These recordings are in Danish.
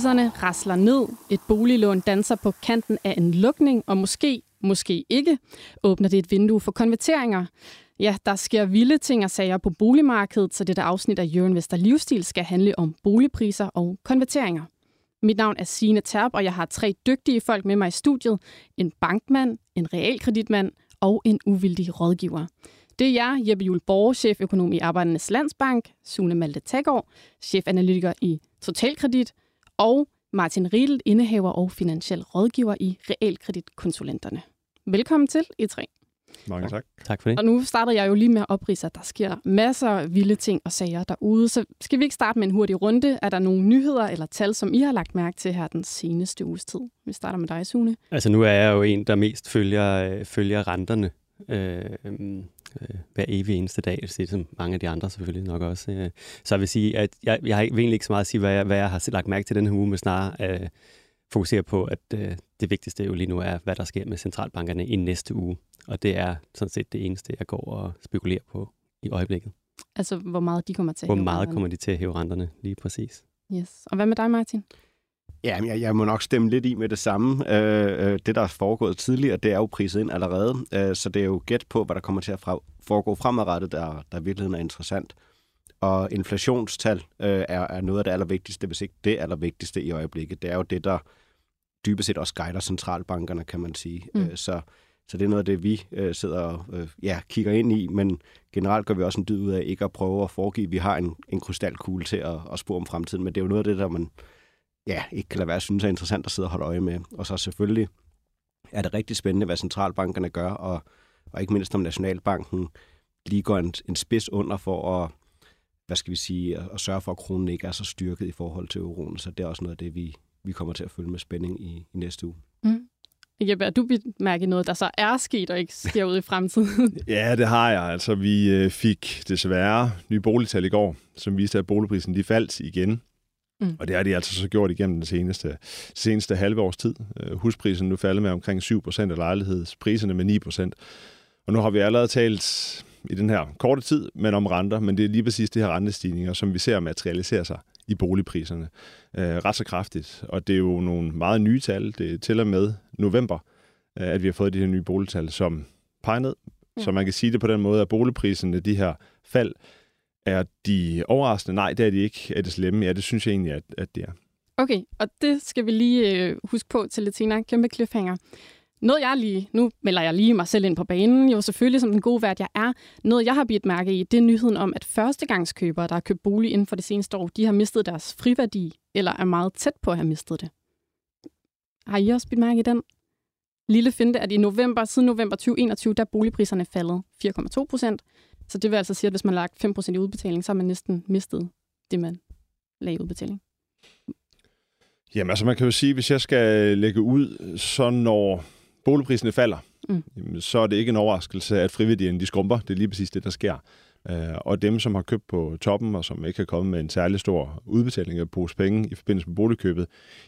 Boligpriserne rasler ned. Et boliglån danser på kanten af en lukning, og måske, måske ikke, åbner det et vindue for konverteringer. Ja, der sker vilde ting og sager på boligmarkedet, så dette afsnit af Jørgen Vester Livsstil skal handle om boligpriser og konverteringer. Mit navn er Signe Terp, og jeg har tre dygtige folk med mig i studiet. En bankmand, en realkreditmand og en uvildig rådgiver. Det er jeg, Jeppe Juhl Borge, cheføkonom i Arbejdernes Landsbank, Sune Malte Taggaard, chefanalytiker i Totalkredit, og Martin Riedel, indehaver og finansiel rådgiver i Realkreditkonsulenterne. Velkommen til, I tre. Mange tak. Tak for det. Og nu starter jeg jo lige med at oprise, at der sker masser af vilde ting og sager derude. Så skal vi ikke starte med en hurtig runde? Er der nogle nyheder eller tal, som I har lagt mærke til her den seneste uges tid? Vi starter med dig, Sune. Altså nu er jeg jo en, der mest følger, øh, følger renterne øh, øh, hver evig eneste dag. Det som mange af de andre selvfølgelig nok også. Øh. Så jeg vil sige, at jeg, jeg har egentlig ikke så meget at sige, hvad jeg, hvad jeg har lagt mærke til den her uge, men snarere øh, fokusere på, at øh, det vigtigste jo lige nu er, hvad der sker med centralbankerne i næste uge. Og det er sådan set det eneste, jeg går og spekulerer på i øjeblikket. Altså, hvor meget de kommer til at Hvor hæve meget renterne. kommer de til at hæve renterne lige præcis? Yes. Og hvad med dig, Martin? Ja, jeg, jeg må nok stemme lidt i med det samme. Øh, øh, det, der er foregået tidligere, det er jo priset ind allerede. Øh, så det er jo gæt på, hvad der kommer til at foregå fremadrettet, der, der i virkeligheden er interessant. Og inflationstal øh, er, er noget af det allervigtigste, hvis ikke det allervigtigste i øjeblikket. Det er jo det, der dybest set også guider centralbankerne, kan man sige. Mm. Øh, så, så det er noget af det, vi øh, sidder og øh, ja, kigger ind i, men generelt gør vi også en dyd ud af ikke at prøve at foregive, at vi har en, en krystalkugle til at, at spå om fremtiden, men det er jo noget af det, der man ja, ikke kan lade være at synes er interessant at sidde og holde øje med. Og så selvfølgelig er det rigtig spændende, hvad centralbankerne gør, og, og ikke mindst om Nationalbanken lige går en, en spids under for at, hvad skal vi sige, at, at sørge for, at kronen ikke er så styrket i forhold til euroen. Så det er også noget af det, vi, vi kommer til at følge med spænding i, i næste uge. Mm. Jeppe, er du mærke noget, der så er sket og ikke sker ud i fremtiden? Ja, det har jeg. Altså, vi øh, fik desværre nye boligtal i går, som viste, at boligprisen de faldt igen. Mm. Og det har de altså så gjort igennem den seneste, seneste halve års tid. Øh, Husprisen nu faldet med omkring 7 procent, og lejlighedspriserne med 9 procent. Og nu har vi allerede talt i den her korte tid, men om renter, men det er lige præcis de her rentestigninger, som vi ser materialisere sig i boligpriserne øh, ret så kraftigt. Og det er jo nogle meget nye tal. Det er til og med november, øh, at vi har fået de her nye boligtal, som peger ned. Ja. Så man kan sige det på den måde, at boligpriserne, de her fald, er de overraskende? Nej, det er de ikke. Er det slemme? Ja, det synes jeg egentlig, at, at det er. Okay, og det skal vi lige øh, huske på til lidt senere. Kæmpe cliffhanger. Noget jeg lige, nu melder jeg lige mig selv ind på banen, jo selvfølgelig som den gode vært jeg er. Noget jeg har bidt mærke i, det er nyheden om, at førstegangskøbere, der har købt bolig inden for det seneste år, de har mistet deres friværdi, eller er meget tæt på at have mistet det. Har I også bidt mærke i den? Lille finte, at i november, siden november 2021, der er boligpriserne faldet 4,2 procent. Så det vil altså sige, at hvis man har lagt 5 procent i udbetaling, så har man næsten mistet det, man lagde i udbetaling. Jamen altså, man kan jo sige, hvis jeg skal lægge ud, så når boligpriserne falder, Mm. mm. så er det ikke en overraskelse, at frivilligerne de skrumper. Det er lige præcis det, der sker. Øh, og dem, som har købt på toppen, og som ikke har kommet med en særlig stor udbetaling af pose penge i forbindelse med boligkøbet,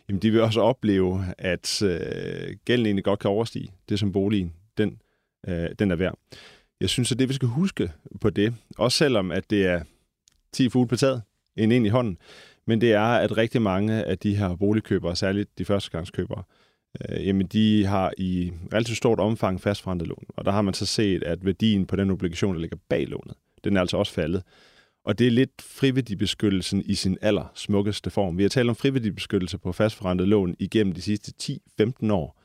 jamen de vil også opleve, at øh, gælden egentlig godt kan overstige det, som boligen den, øh, den er værd. Jeg synes, at det, vi skal huske på det, også selvom at det er 10 fugle på taget, en ind i hånden, men det er, at rigtig mange af de her boligkøbere, særligt de førstegangskøbere, øh, jamen de har i relativt stort omfang fastforrentet lån. Og der har man så set, at værdien på den obligation, der ligger bag lånet, den er altså også faldet. Og det er lidt friværdibeskyttelsen i sin aller smukkeste form. Vi har talt om friværdibeskyttelse på fastforrentet lån igennem de sidste 10-15 år.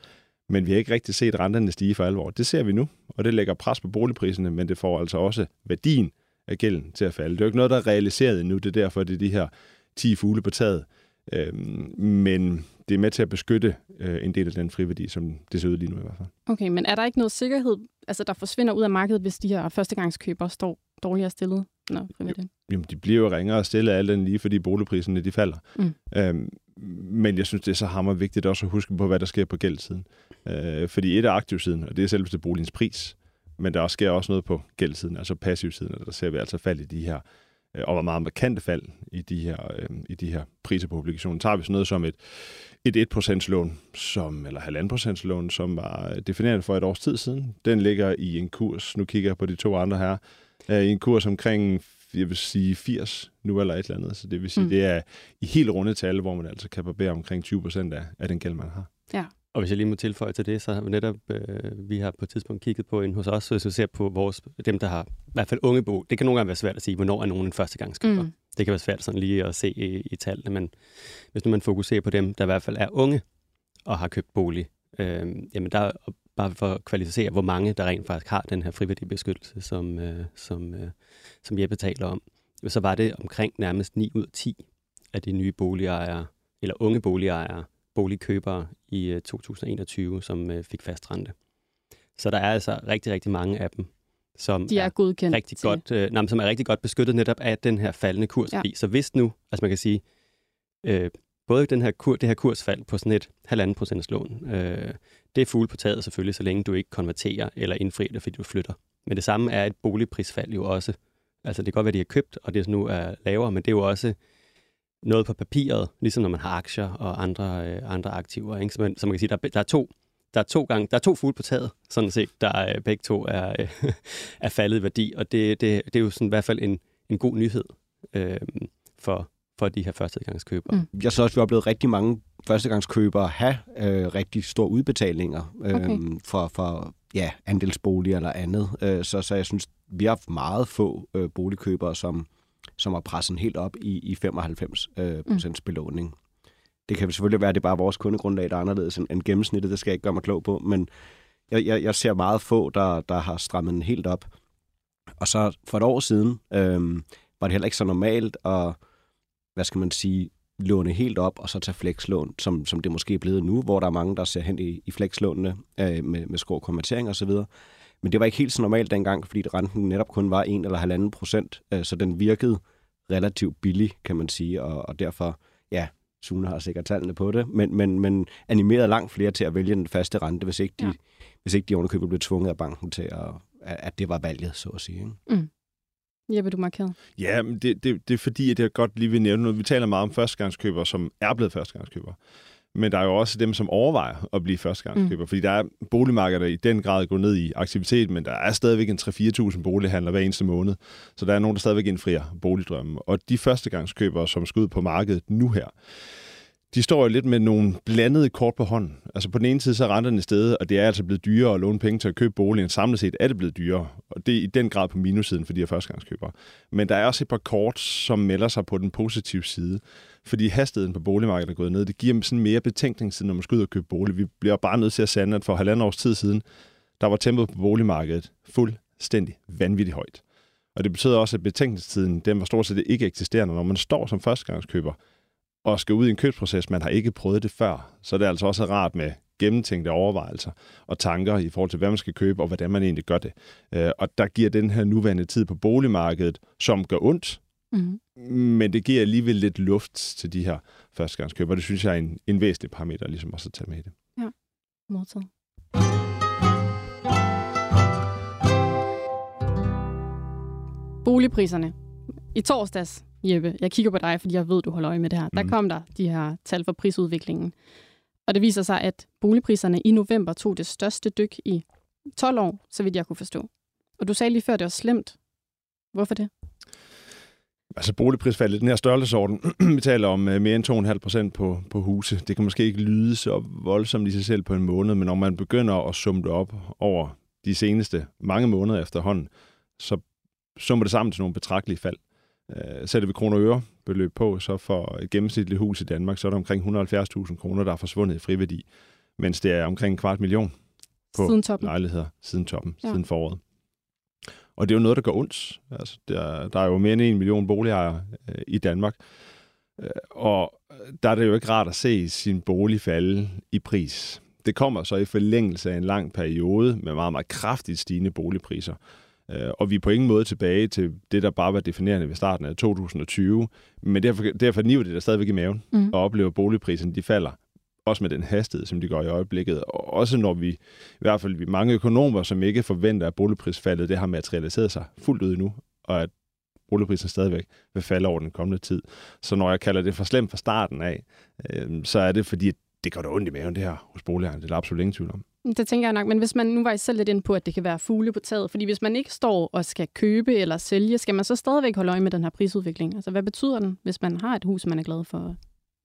Men vi har ikke rigtig set renterne stige for alvor. Det ser vi nu, og det lægger pres på boligpriserne, men det får altså også værdien af gælden til at falde. Det er jo ikke noget, der er realiseret endnu. Det er derfor, det er de her 10 fugle på taget. Øhm, men det er med til at beskytte øh, en del af den friværdi, som det ser ud lige nu i hvert fald. Okay, men er der ikke noget sikkerhed, altså der forsvinder ud af markedet, hvis de her førstegangskøbere står dårligere stillet? Nå, frivilligt. Jamen, de bliver jo ringere stillet af alt den lige, fordi boligpriserne de falder. Mm. Øhm, men jeg synes, det er så hammer vigtigt også at huske på, hvad der sker på gældsiden. Øh, fordi et er aktivsiden, og det er selveste boligens pris, men der sker også noget på gældsiden, altså passivsiden, og der ser vi altså fald i de her øh, og var meget markante fald i de her, øh, i de her priser på obligationen. Tager vi sådan noget som et, et 1% lån, som, eller 1,5% lån, som var defineret for et års tid siden. Den ligger i en kurs, nu kigger jeg på de to andre her, øh, i en kurs omkring jeg vil sige 80 nu eller et eller andet. Så det vil sige, mm. det er i helt runde tal, hvor man altså kan barbere omkring 20 procent af, af den gæld, man har. Ja. Og hvis jeg lige må tilføje til det, så har vi netop, øh, vi har på et tidspunkt kigget på en hos os, hvis vi ser på vores, dem, der har i hvert fald unge bo. Det kan nogle gange være svært at sige, hvornår er nogen en førstegangskøber. Mm. Det kan være svært sådan lige at se i, i tallene, men hvis nu man fokuserer på dem, der i hvert fald er unge og har købt bolig, øh, jamen der, bare for at kvalificere, hvor mange der rent faktisk har den her frivillige beskyttelse, som, øh, som, øh, som Jeppe taler om, så var det omkring nærmest 9 ud af 10 af de nye boligejere, eller unge boligejere, boligkøbere i 2021, øh, som øh, fik fast rente. Så der er altså rigtig, rigtig mange af dem, som de er, er godkendt rigtig til. godt, øh, nej, som er rigtig godt beskyttet netop af den her faldende kurs. Ja. Så hvis nu, altså man kan sige, øh, både den her kur, det her kursfald på sådan et halvanden procents lån, øh, det er fugle på taget selvfølgelig, så længe du ikke konverterer eller indfrier det, fordi du flytter. Men det samme er et boligprisfald jo også. Altså det kan godt være, de har købt, og det nu er lavere, men det er jo også noget på papiret, ligesom når man har aktier og andre, øh, andre aktiver. Ikke? Så, man, så man kan sige, der, der er to der er to gange, der er to fugle på taget, sådan set, der øh, begge to er, øh, er faldet i værdi, og det, det, det er jo sådan i hvert fald en, en god nyhed øh, for, for de her førstegangskøbere. Mm. Jeg så også, at vi har oplevet rigtig mange førstegangskøbere have øh, rigtig store udbetalinger øh, okay. for, for ja, andelsbolig eller andet. Øh, så, så jeg synes, vi har haft meget få øh, boligkøbere, som, som har presset helt op i, i 95 øh, procents mm. belåning. Det kan selvfølgelig være, at det er bare vores kundegrundlag, der er anderledes end, end gennemsnittet. Det skal jeg ikke gøre mig klog på, men jeg, jeg, jeg ser meget få, der, der har strammet den helt op. Og så for et år siden øh, var det heller ikke så normalt at, hvad skal man sige, låne helt op og så tage flekslån, som, som det måske er blevet nu, hvor der er mange, der ser hen i, i flekslånene øh, med, med skår konvertering osv. Men det var ikke helt så normalt dengang, fordi renten netop kun var 1 eller 1,5 procent, øh, så den virkede relativt billig, kan man sige, og, og derfor, ja, Sune har sikkert tallene på det, men, men, men animerede langt flere til at vælge den faste rente, hvis ikke de, ja. hvis ikke de underkøbet blev tvunget af banken til, at, at det var valget, så at sige. Ikke? Mm. Jeppe, du markeret. Ja, men det, det, det er fordi, at jeg godt lige vil nævne noget. Vi taler meget om førstegangskøbere, som er blevet førstegangskøbere. Men der er jo også dem, som overvejer at blive førstegangskøber, mm. fordi der er boligmarkedet, der i den grad går ned i aktivitet, men der er stadigvæk en 3-4.000 bolighandler hver eneste måned. Så der er nogen, der stadigvæk indfrier boligdrømmen. Og de førstegangskøbere, som skal ud på markedet nu her, de står jo lidt med nogle blandede kort på hånden. Altså på den ene side, så er renterne stedet, og det er altså blevet dyrere at låne penge til at købe boligen. Samlet set er det blevet dyrere, og det er i den grad på minussiden for de her førstegangskøbere. Men der er også et par kort, som melder sig på den positive side, fordi hastigheden på boligmarkedet er gået ned. Det giver dem sådan mere betænkningstid, når man skal ud og købe bolig. Vi bliver bare nødt til at sande, at for halvandet års tid siden, der var tempoet på boligmarkedet fuldstændig vanvittigt højt. Og det betyder også, at betænkningstiden den var stort set ikke eksisterende. Når man står som førstegangskøber, og skal ud i en købsproces, man har ikke prøvet det før, så er det altså også rart med gennemtænkte overvejelser og tanker i forhold til, hvad man skal købe, og hvordan man egentlig gør det. Øh, og der giver den her nuværende tid på boligmarkedet, som gør ondt, mm. men det giver alligevel lidt luft til de her førstegangskøber. Det synes jeg er en, en væsentlig parameter, ligesom også at tage med i det. Ja, modtaget. Boligpriserne. I torsdags Jeppe, jeg kigger på dig, fordi jeg ved, du holder øje med det her. Der mm. kom der de her tal for prisudviklingen. Og det viser sig, at boligpriserne i november tog det største dyk i 12 år, så vidt jeg kunne forstå. Og du sagde lige før, det var slemt. Hvorfor det? Altså boligprisfaldet, den her størrelsesorden, vi taler om øh, mere end 2,5 procent på, på huse. Det kan måske ikke lyde så voldsomt i sig selv på en måned, men når man begynder at summe det op over de seneste mange måneder efterhånden, så summer det sammen til nogle betragtelige fald. Øh, sætter vi kroner og øre beløb på, så for et gennemsnitligt hus i Danmark, så er der omkring 170.000 kroner, der er forsvundet i friværdi, mens det er omkring en kvart million på siden toppen. lejligheder siden toppen, ja. siden foråret. Og det er jo noget, der går ondt. Altså, der, der er jo mere end en million boligejere øh, i Danmark. Øh, og der er det jo ikke rart at se sin bolig falde i pris. Det kommer så i forlængelse af en lang periode med meget, meget kraftigt stigende boligpriser. Øh, og vi er på ingen måde tilbage til det, der bare var definerende ved starten af 2020. Men derfor, derfor niver det der stadigvæk i maven mm. og oplever, at boligpriserne de falder. Også med den hastighed, som de går i øjeblikket. Og også når vi, i hvert fald vi mange økonomer, som ikke forventer, at boligprisfaldet det har materialiseret sig fuldt ud nu, og at boligprisen stadigvæk vil falde over den kommende tid. Så når jeg kalder det for slemt fra starten af, øh, så er det fordi, det går da ondt i maven det her hos boligejerne. Det er der absolut ingen tvivl om. Det tænker jeg nok, men hvis man nu var I selv lidt ind på, at det kan være fugle på taget, fordi hvis man ikke står og skal købe eller sælge, skal man så stadigvæk holde øje med den her prisudvikling? Altså, hvad betyder den, hvis man har et hus, man er glad for?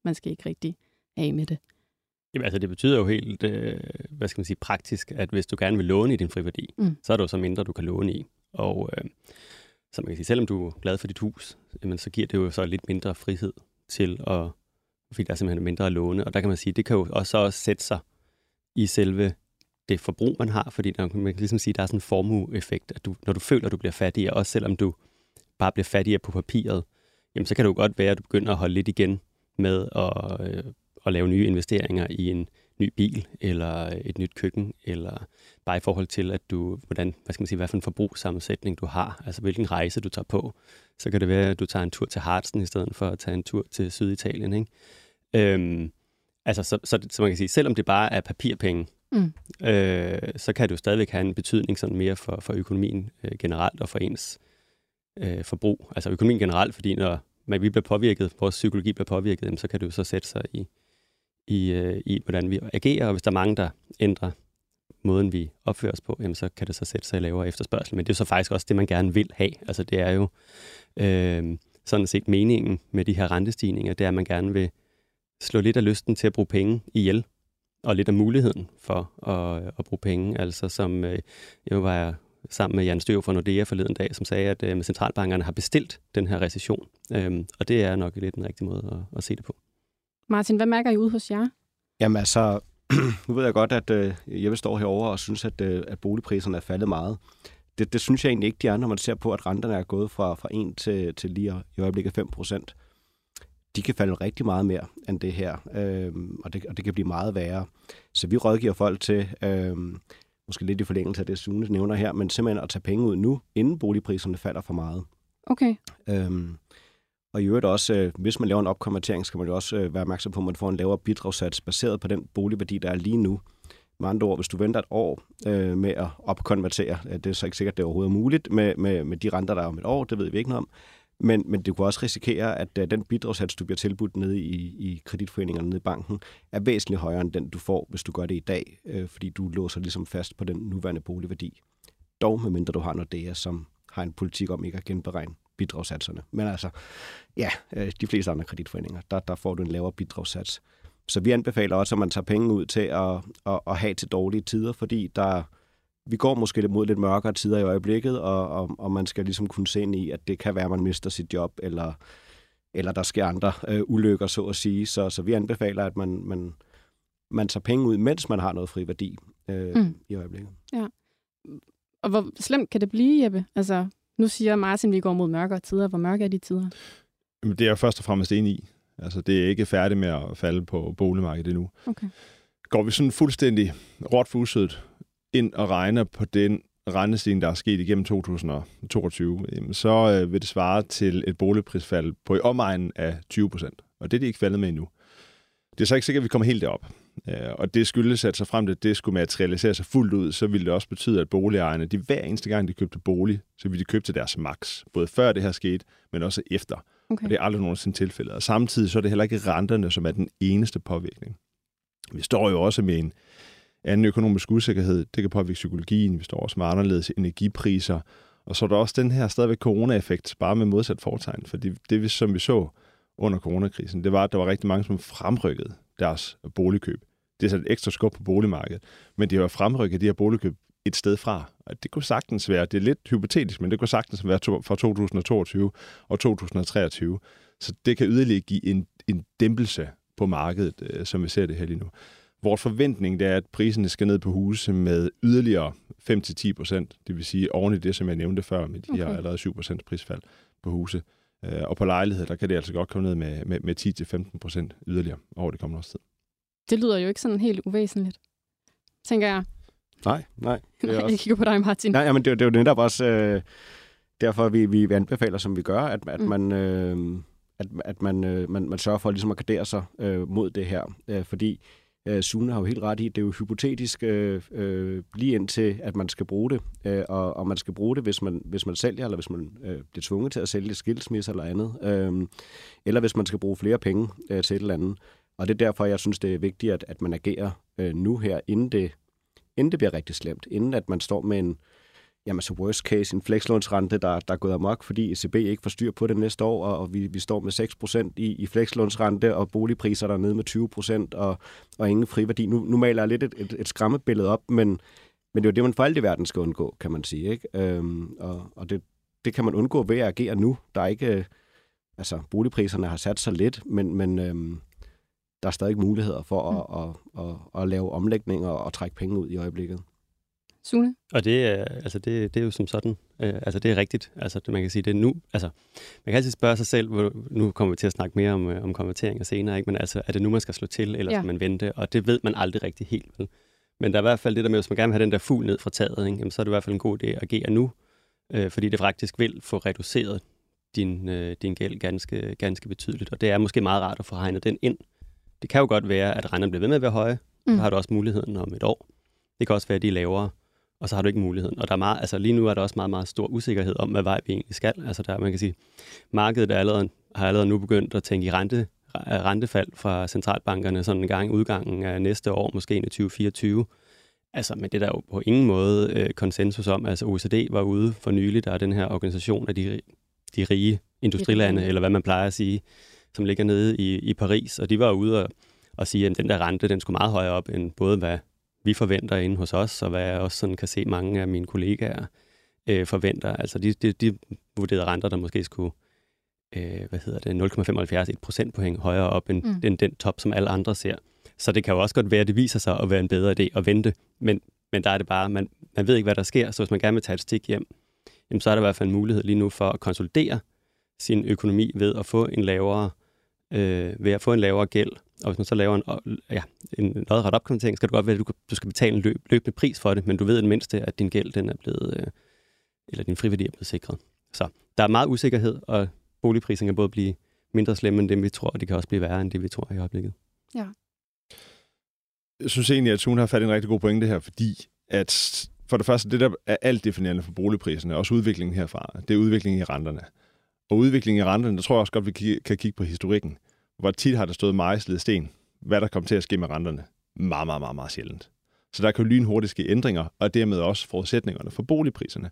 Man skal ikke rigtig af med det. Jamen, altså, det betyder jo helt, øh, hvad skal man sige, praktisk, at hvis du gerne vil låne i din friværdi, mm. så er det jo så mindre, du kan låne i. Og øh, så man kan sige, selvom du er glad for dit hus, jamen, så giver det jo så lidt mindre frihed til at, fordi der er simpelthen mindre at låne. Og der kan man sige, det kan jo også, også sætte sig i selve det forbrug, man har, fordi der, man kan ligesom sige, der er sådan en formueeffekt, at du, når du føler, at du bliver fattigere, også selvom du bare bliver fattigere på papiret, jamen så kan det jo godt være, at du begynder at holde lidt igen med at, øh, at lave nye investeringer i en ny bil, eller et nyt køkken, eller bare i forhold til, at du, hvordan, hvad skal man sige, hvad for en forbrugssammensætning du har, altså hvilken rejse du tager på. Så kan det være, at du tager en tur til Harzen i stedet for at tage en tur til Syditalien. Ikke? Øhm, altså, så, så, så man kan sige, selvom det bare er papirpenge, mm. øh, så kan det jo stadigvæk have en betydning sådan mere for, for økonomien øh, generelt og for ens øh, forbrug. Altså økonomien generelt, fordi når man, vi bliver påvirket, vores psykologi bliver påvirket, jamen, så kan det jo så sætte sig i, i, øh, i, hvordan vi agerer, og hvis der er mange, der ændrer måden, vi opfører os på, jamen, så kan det så sætte sig i lavere efterspørgsel. Men det er jo så faktisk også det, man gerne vil have. Altså det er jo øh, sådan set meningen med de her rentestigninger, det er, at man gerne vil slå lidt af lysten til at bruge penge ihjel, og lidt af muligheden for at, at bruge penge. Altså som øh, jeg var sammen med Jan Støv fra Nordea forleden dag, som sagde, at øh, centralbankerne har bestilt den her recession. Øhm, og det er nok lidt den rigtige måde at, at se det på. Martin, hvad mærker I ud hos jer? Jamen altså, nu ved jeg godt, at øh, jeg vil stå herover og synes, at, øh, at boligpriserne er faldet meget. Det, det synes jeg egentlig ikke, de er, når man ser på, at renterne er gået fra, fra 1 til, til lige i øjeblikket 5 procent. De kan falde rigtig meget mere end det her, øh, og, det, og det kan blive meget værre. Så vi rådgiver folk til, øh, måske lidt i forlængelse af det, Sune nævner her, men simpelthen at tage penge ud nu, inden boligpriserne falder for meget. Okay. Øhm, og i øvrigt også, øh, hvis man laver en opkonvertering, skal man jo også øh, være opmærksom på, at man får en lavere bidragssats baseret på den boligværdi, der er lige nu. Med andre ord, hvis du venter et år øh, med at opkonvertere, øh, det er så ikke sikkert, det overhovedet er muligt med, med, med de renter, der er om et år, det ved vi ikke noget om. Men, men du kan også risikere, at uh, den bidragssats, du bliver tilbudt nede i, i kreditforeningerne nede i banken, er væsentligt højere end den, du får, hvis du gør det i dag, øh, fordi du låser ligesom fast på den nuværende boligværdi. Dog medmindre du har Nordea, som har en politik om ikke at genberegne bidragssatserne. Men altså, ja, øh, de fleste andre kreditforeninger, der, der får du en lavere bidragssats. Så vi anbefaler også, at man tager penge ud til at, at, at have til dårlige tider, fordi der, vi går måske mod lidt mørkere tider i øjeblikket, og, og, og man skal ligesom kunne se ind i, at det kan være, at man mister sit job, eller, eller der sker andre øh, ulykker, så at sige. Så, så vi anbefaler, at man, man, man tager penge ud, mens man har noget fri værdi øh, mm. i øjeblikket. Ja. Og hvor slemt kan det blive, Jeppe? Altså, nu siger Martin, at vi går mod mørkere tider. Hvor mørke er de tider? Jamen, det er jeg først og fremmest enig i. Altså, det er ikke færdigt med at falde på boligmarkedet endnu. Okay. Går vi sådan fuldstændig råt fuset ind og regner på den rentestigning, der er sket igennem 2022, så øh, vil det svare til et boligprisfald på i omegnen af 20 procent. Og det er de ikke faldet med endnu. Det er så ikke sikkert, at vi kommer helt derop. Øh, og det skyldes, at så frem til det skulle materialisere sig fuldt ud, så ville det også betyde, at boligejerne, de hver eneste gang, de købte bolig, så ville de købe til deres max. Både før det her skete, men også efter. Okay. Og det er aldrig nogensinde tilfældet. Og samtidig så er det heller ikke renterne, som er den eneste påvirkning. Vi står jo også med en anden økonomisk usikkerhed. Det kan påvirke psykologien. Vi står også med anderledes energipriser. Og så er der også den her stadigvæk corona-effekt, bare med modsat fortegn, Fordi det, som vi så under coronakrisen, det var, at der var rigtig mange, som fremrykkede deres boligkøb. Det er sat et ekstra skub på boligmarkedet. Men de har fremrykket de her boligkøb et sted fra. Og det kunne sagtens være, det er lidt hypotetisk, men det kunne sagtens være to, fra 2022 og 2023. Så det kan yderligere give en, en dæmpelse på markedet, øh, som vi ser det her lige nu. Vores forventning det er, at priserne skal ned på huse med yderligere 5-10 procent, det vil sige oven i det, som jeg nævnte før, med de okay. her allerede 7 procent prisfald på huse. Øh, og på lejlighed, der kan det altså godt komme ned med, med, med 10-15 procent yderligere over det kommende års tid. Det lyder jo ikke sådan helt uvæsentligt, tænker jeg. Nej, nej. Det er også... Jeg kigger på dig, Martin. Nej, men det, det er jo netop også øh, derfor, vi, vi anbefaler, som vi gør, at, at mm. man... Øh, at, at man, øh, man, man sørger for ligesom at gardere sig øh, mod det her. Øh, fordi øh, Sune har jo helt ret i, det er jo hypotetisk øh, øh, lige indtil, at man skal bruge det. Øh, og, og man skal bruge det, hvis man, hvis man sælger, eller hvis man øh, bliver tvunget til at sælge skilsmisse eller andet. Øh, eller hvis man skal bruge flere penge øh, til et eller andet. Og det er derfor, jeg synes, det er vigtigt, at, at man agerer øh, nu her, inden det, inden det bliver rigtig slemt. Inden at man står med en, jamen så worst case, en flekslånsrente, der, der er gået amok, fordi ECB ikke får styr på det næste år, og, og vi, vi står med 6% i, i flekslånsrente, og boligpriser der er nede med 20%, og, og ingen friværdi. Nu, nu maler jeg lidt et, et, et skræmmebillede op, men, men det er jo det, man for alt i verden skal undgå, kan man sige. Ikke? Øhm, og og det, det kan man undgå ved at agere nu. Der er ikke... Altså, boligpriserne har sat sig lidt, men, men øhm, der er stadig muligheder for at, mm. at, at, at lave omlægninger og trække penge ud i øjeblikket. Sune? Og det er, altså det, det er jo som sådan, øh, altså det er rigtigt. Altså det, man kan sige, det er nu, altså man kan altid spørge sig selv, hvor, nu kommer vi til at snakke mere om, øh, om konverteringer senere, ikke? men altså er det nu, man skal slå til, eller ja. skal man vente? Og det ved man aldrig rigtig helt. Vel? Men der er i hvert fald det der med, hvis man gerne vil have den der fugl ned fra taget, ikke? Jamen, så er det i hvert fald en god idé at agere nu, øh, fordi det faktisk vil få reduceret din, øh, din gæld ganske, ganske betydeligt. Og det er måske meget rart at få regnet den ind. Det kan jo godt være, at renterne bliver ved med at være høje, mm. så har du også muligheden om et år. Det kan også være, at de er lavere og så har du ikke muligheden. Og der er meget, altså lige nu er der også meget, meget stor usikkerhed om, hvad vej vi egentlig skal. Altså der, man kan sige, markedet er allerede, har allerede nu begyndt at tænke i rente, rentefald fra centralbankerne sådan en gang udgangen af næste år, måske 2024. Altså, men det er der jo på ingen måde øh, konsensus om. Altså, OECD var ude for nylig, der er den her organisation af de, de rige industrilande, eller hvad man plejer at sige, som ligger nede i, i Paris, og de var ude og, og sige, at den der rente, den skulle meget højere op, end både hvad vi forventer inde hos os, og hvad jeg også sådan kan se mange af mine kollegaer øh, forventer. Altså de, de, de vurderede renter, der måske skulle øh, hvad hedder det, 0,75, et procentpoint højere op end, mm. end den top, som alle andre ser. Så det kan jo også godt være, at det viser sig at være en bedre idé at vente, men, men der er det bare, man, man ved ikke, hvad der sker, så hvis man gerne vil tage et stik hjem, jamen, så er der i hvert fald en mulighed lige nu for at konsolidere sin økonomi ved at få en lavere, øh, ved at få en lavere gæld, og hvis man så laver en, ja, en lodret opkonvertering, skal det godt være, at du, du skal betale en løb, løbende pris for det, men du ved i det mindste, at din gæld den er blevet, øh, eller din friværdi er blevet sikret. Så der er meget usikkerhed, og boligprisen kan både blive mindre slemme end det, vi tror, og det kan også blive værre end det, vi tror i øjeblikket. Ja. Jeg synes egentlig, at Sune har fat i en rigtig god pointe her, fordi at for det første, det der er alt definerende for boligpriserne, også udviklingen herfra, det er udviklingen i renterne. Og udviklingen i renterne, der tror jeg også godt, vi kan kigge på historikken hvor tit har der stået mejslet sten, hvad der kommer til at ske med renterne. Meget, meget, meget, meget sjældent. Så der kan jo lynhurtigt ske ændringer, og dermed også forudsætningerne for boligpriserne.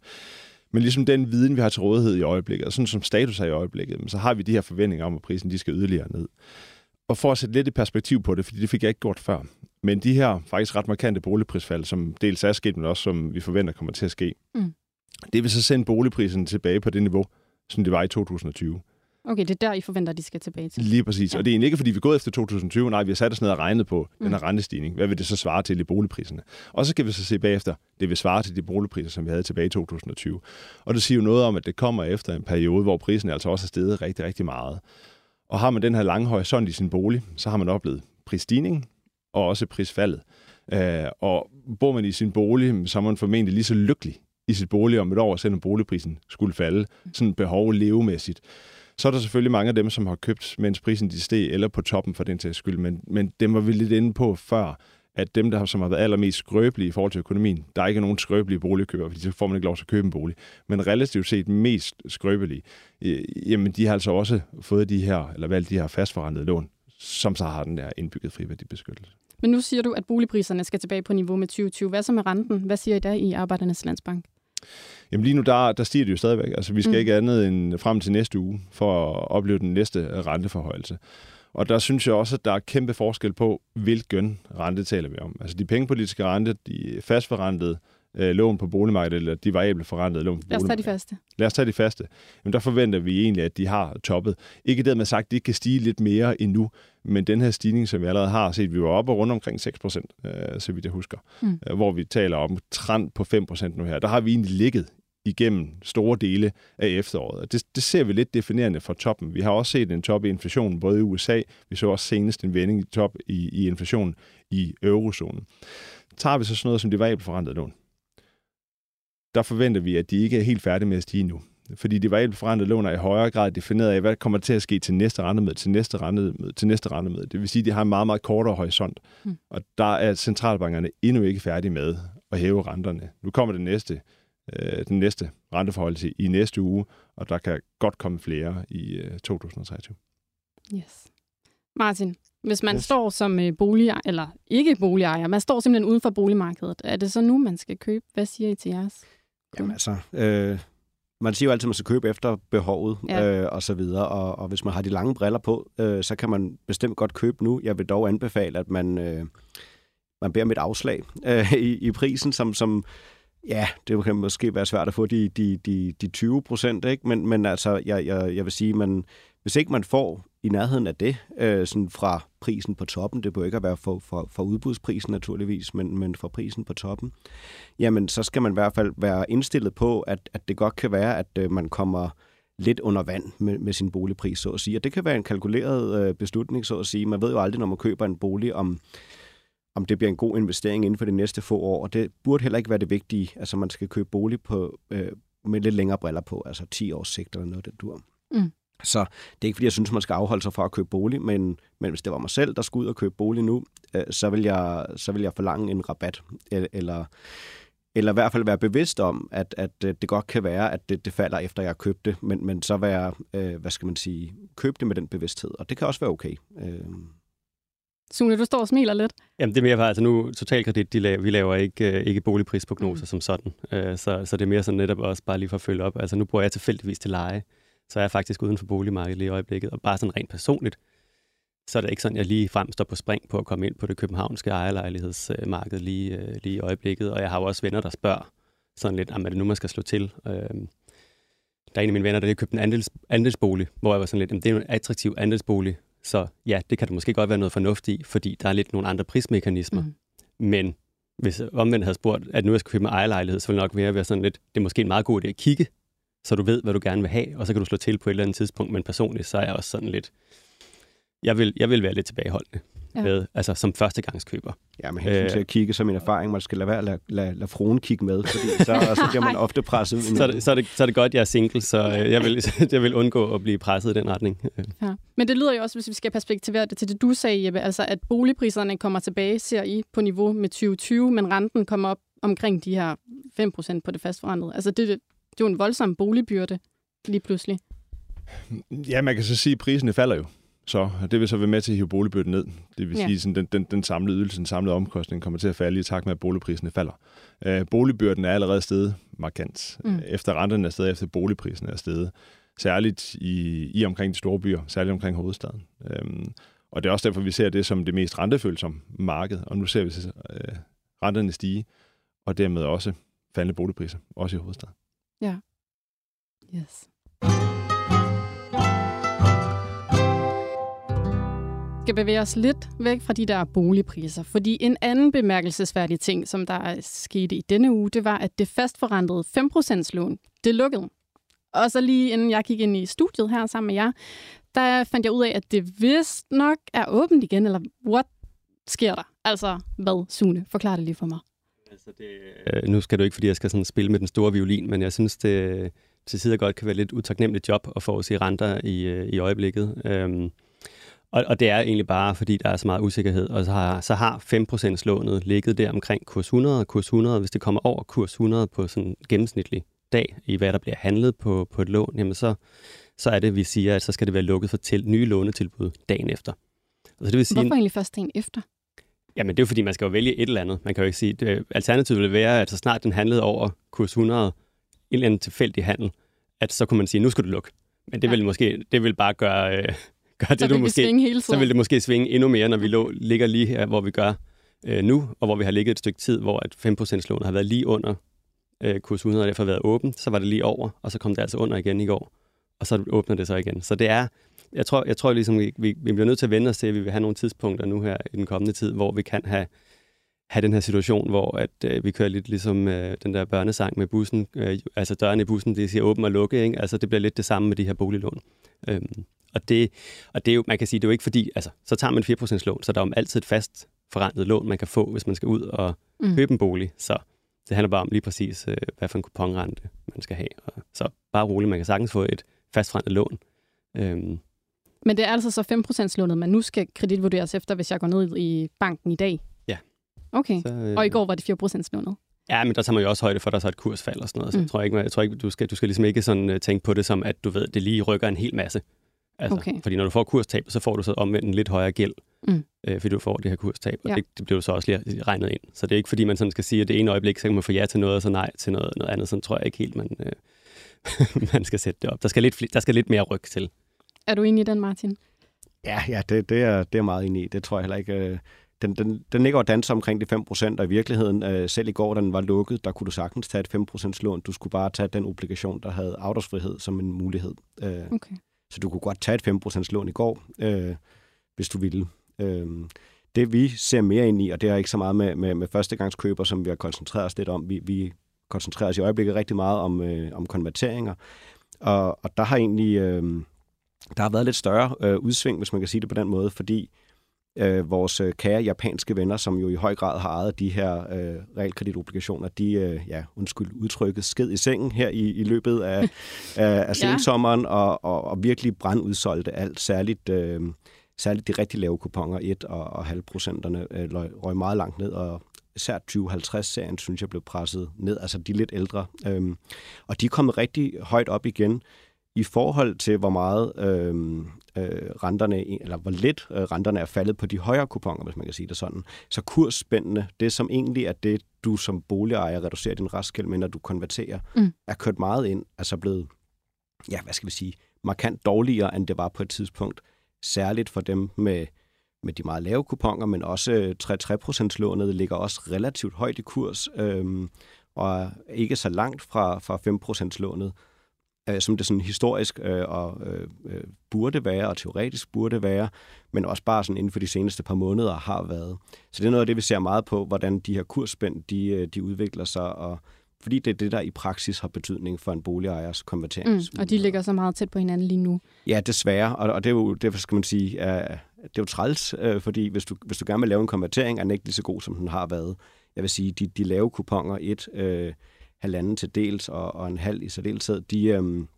Men ligesom den viden, vi har til rådighed i øjeblikket, og sådan som status er i øjeblikket, så har vi de her forventninger om, at prisen de skal yderligere ned. Og for at sætte lidt i perspektiv på det, fordi det fik jeg ikke gjort før, men de her faktisk ret markante boligprisfald, som dels er sket, men også som vi forventer kommer til at ske, mm. det vil så sende boligprisen tilbage på det niveau, som det var i 2020. Okay, det er der, I forventer, at de skal tilbage til. Lige præcis. Ja. Og det er egentlig ikke, fordi vi er gået efter 2020. Nej, vi har sat os ned og regnet på mm. den her rentestigning. Hvad vil det så svare til i boligpriserne? Og så kan vi så se bagefter, det vil svare til de boligpriser, som vi havde tilbage i 2020. Og det siger jo noget om, at det kommer efter en periode, hvor prisen altså også er steget rigtig, rigtig meget. Og har man den her lange horisont i sin bolig, så har man oplevet prisstigning og også prisfaldet. Øh, og bor man i sin bolig, så er man formentlig lige så lykkelig i sit bolig om et år, selvom boligprisen skulle falde, sådan behov levemæssigt. Så er der selvfølgelig mange af dem, som har købt, mens prisen de steg, eller på toppen for den til skyld. Men, men dem var vi lidt inde på før, at dem, der som har været allermest skrøbelige i forhold til økonomien, der er ikke nogen skrøbelige boligkøbere, fordi så får man ikke lov til at købe en bolig. Men relativt set mest skrøbelige, øh, jamen de har altså også fået de her, eller valgt de her fastforrentede lån, som så har den der indbygget friværdibeskyttelse. Men nu siger du, at boligpriserne skal tilbage på niveau med 2020. Hvad så med renten? Hvad siger I der i Arbejdernes Landsbank? Jamen lige nu, der, der stiger det jo stadigvæk. Altså vi skal mm. ikke andet end frem til næste uge for at opleve den næste renteforhøjelse. Og der synes jeg også, at der er kæmpe forskel på, hvilken rente taler vi om. Altså de pengepolitiske rente, de fastforrentede øh, lån på boligmarkedet, eller de variable forrentede lån på. Lad os tage de faste. Lad os tage de faste. Jamen der forventer vi egentlig, at de har toppet. Ikke det, man sagt, at de kan stige lidt mere endnu, men den her stigning, som vi allerede har set, vi var oppe og rundt omkring 6 procent, øh, så vidt jeg husker, mm. øh, hvor vi taler om trend på 5 procent nu her. Der har vi egentlig ligget igennem store dele af efteråret. Og det, det ser vi lidt definerende for toppen. Vi har også set en top i inflationen både i USA, vi så også senest en vending i top i, i inflationen i eurozonen. Tager vi så sådan noget som det variable forrentede lån, der forventer vi, at de ikke er helt færdige med at stige nu. Fordi de variable forrentede lån er i højere grad defineret af, hvad kommer til at ske til næste rendemøde, til næste rendemøde, til næste rendemøde. Det vil sige, at de har en meget, meget kortere horisont. Mm. Og der er centralbankerne endnu ikke færdige med at hæve renterne. Nu kommer det næste, øh, den næste renteforhold til i næste uge, og der kan godt komme flere i øh, 2023. Yes. Martin, hvis man yes. står som øh, boligejer, eller ikke boligejer, man står simpelthen uden for boligmarkedet, er det så nu, man skal købe? Hvad siger I til jeres? Jamen altså, øh, man siger jo altid, at man skal købe efter behovet ja. øh, og så videre, og, og hvis man har de lange briller på, øh, så kan man bestemt godt købe nu. Jeg vil dog anbefale, at man, øh, man beder med et afslag øh, i, i prisen, som, som ja, det kan måske være svært at få de, de, de, de 20 procent, ikke? Men, men altså, jeg, jeg, jeg vil sige, man, hvis ikke man får i nærheden af det, øh, sådan fra prisen på toppen, det bør ikke at være for, for, for udbudsprisen naturligvis, men, men fra prisen på toppen, jamen så skal man i hvert fald være indstillet på, at, at det godt kan være, at øh, man kommer lidt under vand med, med sin boligpris, så at sige. Og det kan være en kalkuleret øh, beslutning, så at sige. Man ved jo aldrig, når man køber en bolig, om, om det bliver en god investering inden for de næste få år. Og det burde heller ikke være det vigtige. Altså man skal købe bolig på, øh, med lidt længere briller på, altså 10 års sigt eller noget, det dur. Mm. Så det er ikke, fordi jeg synes, man skal afholde sig fra at købe bolig, men, men hvis det var mig selv, der skulle ud og købe bolig nu, øh, så, vil jeg, så vil jeg forlange en rabat, eller, eller i hvert fald være bevidst om, at, at øh, det godt kan være, at det, det falder efter, jeg har købt det, men, men så være, øh, hvad skal man sige, købe det med den bevidsthed, og det kan også være okay. Øh. Sune, du står og smiler lidt. Jamen, det er mere bare, altså nu, Totalkredit, de laver, vi laver ikke, øh, ikke boligprisprognoser mm. som sådan, øh, så, så det er mere sådan netop også bare lige for at følge op. Altså nu bor jeg tilfældigvis til leje, så er jeg faktisk uden for boligmarkedet lige i øjeblikket. Og bare sådan rent personligt, så er det ikke sådan, jeg lige frem står på spring på at komme ind på det københavnske ejerlejlighedsmarked lige, øh, lige i øjeblikket. Og jeg har jo også venner, der spørger sådan lidt, om er det nu, man skal slå til? Øh, der er en af mine venner, der har købt en andels, andelsbolig, hvor jeg var sådan lidt, det er en attraktiv andelsbolig, så ja, det kan der måske godt være noget fornuft i, fordi der er lidt nogle andre prismekanismer. Mm. Men hvis omvendt havde spurgt, at nu jeg skal købe en ejerlejlighed, så ville det nok være sådan lidt, det er måske en meget god idé at kigge så du ved, hvad du gerne vil have, og så kan du slå til på et eller andet tidspunkt. Men personligt, så er jeg også sådan lidt... Jeg vil, jeg vil være lidt tilbageholdende ja. med, altså som førstegangskøber. Ja, men hensyn til at kigge, så min erfaring, man skal lade være at lade, lade, lade fruen kigge med, fordi så, så bliver man ofte presset ud. så, det, så, er det, så er det godt, jeg er single, så øh, jeg vil, jeg vil undgå at blive presset i den retning. Ja. Men det lyder jo også, hvis vi skal perspektivere det til det, du sagde, Jeppe, altså at boligpriserne kommer tilbage, ser I, på niveau med 2020, men renten kommer op omkring de her 5% på det fastforrentede. Altså det, det er jo en voldsom boligbyrde lige pludselig. Ja, man kan så sige, at priserne falder jo. Så det vil så være med til at hive boligbyrden ned. Det vil ja. sige, at den, den, den samlede ydelse, den samlede omkostning kommer til at falde i takt med, at boligpriserne falder. Øh, boligbyrden er allerede steget markant. Mm. Efter renterne er steget, efter boligprisen er steget. Særligt i, i omkring de store byer, særligt omkring hovedstaden. Øhm, og det er også derfor, vi ser det som det mest rentefølsomme marked. Og nu ser vi øh, renterne stige, og dermed også faldende boligpriser, også i hovedstaden. Ja. Yes. Skal bevæge os lidt væk fra de der boligpriser, fordi en anden bemærkelsesværdig ting, som der skete i denne uge, det var, at det fastforrentede 5% lån, det lukkede. Og så lige inden jeg gik ind i studiet her sammen med jer, der fandt jeg ud af, at det vist nok er åbent igen, eller what sker der? Altså, hvad, Sune? Forklar det lige for mig. Altså det, øh, nu skal du ikke, fordi jeg skal sådan spille med den store violin, men jeg synes, det til tider godt kan være lidt utaknemmeligt job at få se renter i, øh, i øjeblikket. Øhm, og, og det er egentlig bare, fordi der er så meget usikkerhed. Og så har, så har 5% lånet ligget der omkring kurs 100 kurs 100. Hvis det kommer over kurs 100 på sådan en gennemsnitlig dag, i hvad der bliver handlet på, på et lån, jamen så, så er det, vi siger, at så skal det være lukket for til, nye lånetilbud dagen efter. Altså det vil sige, Hvorfor egentlig først dagen efter? Jamen, det er jo fordi, man skal jo vælge et eller andet. Man kan jo ikke sige, det, alternativet vil være, at så snart den handlede over kurs 100, en eller anden tilfældig handel, at så kunne man sige, nu skal du lukke. Men det ja. vil måske, det vil bare gøre, øh, gøre det, du måske, svinge hele så vil det måske svinge endnu mere, når vi lå, ligger lige her, hvor vi gør øh, nu, og hvor vi har ligget et stykke tid, hvor at 5% lån har været lige under øh, kurs 100, og derfor været åbent, så var det lige over, og så kom det altså under igen i går, og så åbner det så igen. Så det er, jeg tror, jeg tror ligesom, vi, vi, vi bliver nødt til at vende os til, at vi vil have nogle tidspunkter nu her i den kommende tid, hvor vi kan have, have den her situation, hvor at, øh, vi kører lidt ligesom øh, den der børnesang med bussen, øh, altså døren i bussen, det siger åben og lukke, ikke? altså det bliver lidt det samme med de her boliglån. Øhm, og det, og det er jo, man kan sige, det er jo ikke fordi, altså så tager man 4% lån, så der er jo altid et fast forrentet lån, man kan få, hvis man skal ud og mm. købe en bolig. Så det handler bare om lige præcis, øh, hvad for en kuponrente man skal have. Og så bare roligt, man kan sagtens få et fastforrentet lån. Øhm. Men det er altså så 5% lånet, man nu skal kreditvurderes efter, hvis jeg går ned i banken i dag? Ja. Okay, så, øh, og i går var det 4% lånet? Ja, men der tager man jo også højde for, at der er så et kursfald og sådan noget. Så mm. jeg tror ikke, jeg tror ikke du, skal, du skal ligesom ikke sådan, uh, tænke på det som, at du ved, det lige rykker en hel masse. Altså, okay. Fordi når du får kurstab, så får du så omvendt en lidt højere gæld, mm. øh, fordi du får det her kurstab, og ja. det, det bliver du så også lige regnet ind. Så det er ikke fordi, man sådan skal sige, at det ene øjeblik, så kan man få ja til noget, og så nej til noget, noget andet. Sådan tror jeg ikke helt, man, øh, man skal sætte det op. Der skal, lidt, der skal lidt mere ryg til. Er du enig i den, Martin? Ja, ja det, det, er, det er meget enig i. Det tror jeg heller ikke... Øh den, den, den ligger og danser omkring de 5% og i virkeligheden, øh, selv i går, da den var lukket, der kunne du sagtens tage et 5% lån. Du skulle bare tage den obligation, der havde afdragsfrihed som en mulighed. Øh, okay. Så du kunne godt tage et 5 lån i går, øh, hvis du ville. Øh, det vi ser mere ind i, og det er ikke så meget med, med, med førstegangskøber, som vi har koncentreret os lidt om. Vi, vi koncentrerer os i øjeblikket rigtig meget om, øh, om konverteringer. Og, og der har egentlig øh, der har været lidt større øh, udsving, hvis man kan sige det på den måde, fordi øh, vores øh, kære japanske venner, som jo i høj grad har ejet de her øh, realkreditobligationer, de, øh, ja, undskyld udtrykket, sked i sengen her i, i løbet af, af, af sensommeren, og, og, og virkelig brandudsolgte alt, særligt, øh, særligt de rigtig lave kuponer, 1 og, og halv procenterne, øh, røg meget langt ned, og især 2050-serien, synes jeg, blev presset ned, altså de lidt ældre. Øh, og de er kommet rigtig højt op igen, i forhold til, hvor meget øh, øh, renterne, eller hvor lidt øh, renterne er faldet på de højere kuponer, hvis man kan sige det sådan. Så kursspændende, det som egentlig er det, du som boligejer reducerer din restgæld med, når du konverterer, mm. er kørt meget ind, altså blevet, ja, hvad skal vi sige, markant dårligere, end det var på et tidspunkt. Særligt for dem med, med de meget lave kuponer, men også 3-3% lånet ligger også relativt højt i kurs, øh, og ikke så langt fra, fra 5% lånet øh, som det sådan historisk øh, og øh, øh, burde være, og teoretisk burde være, men også bare sådan inden for de seneste par måneder har været. Så det er noget af det, vi ser meget på, hvordan de her kursspænd, de, øh, de udvikler sig, og fordi det er det, der i praksis har betydning for en boligejers konvertering. Mm, og de ligger så meget tæt på hinanden lige nu. Ja, desværre, og, og det er jo, derfor skal man sige, uh, det er jo træls, uh, fordi hvis du, hvis du gerne vil lave en konvertering, er den ikke lige så god, som den har været. Jeg vil sige, de, de lave kuponer, et, uh, halvanden til dels og, og en halv i særdeleshed, de, øhm,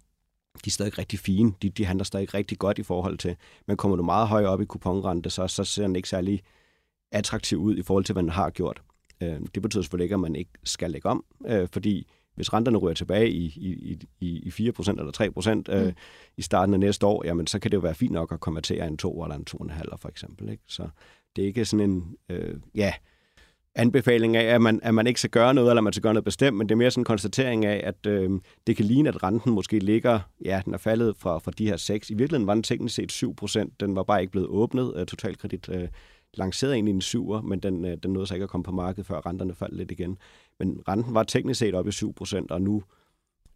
de er stadig rigtig fine. De, de handler stadig rigtig godt i forhold til, men kommer du meget højere op i kuponrente, så, så ser den ikke særlig attraktiv ud i forhold til, hvad den har gjort. Øh, det betyder selvfølgelig ikke, at man ikke skal lægge om, øh, fordi hvis renterne ryger tilbage i, i, i, i 4% eller 3% øh, mm. i starten af næste år, jamen så kan det jo være fint nok at konvertere en 2 eller en 2,5 for eksempel. Ikke? Så det er ikke sådan en, øh, ja, anbefaling af, at man, at man ikke skal gøre noget, eller man skal gøre noget bestemt, men det er mere sådan en konstatering af, at øh, det kan ligne, at renten måske ligger, ja, den er faldet fra, fra de her 6. I virkeligheden var den teknisk set 7 procent. Den var bare ikke blevet åbnet. Øh, Totalkredit øh, lancerede egentlig en 7'er, men den, øh, den nåede sig ikke at komme på markedet, før renterne faldt lidt igen. Men renten var teknisk set oppe i 7 procent, og nu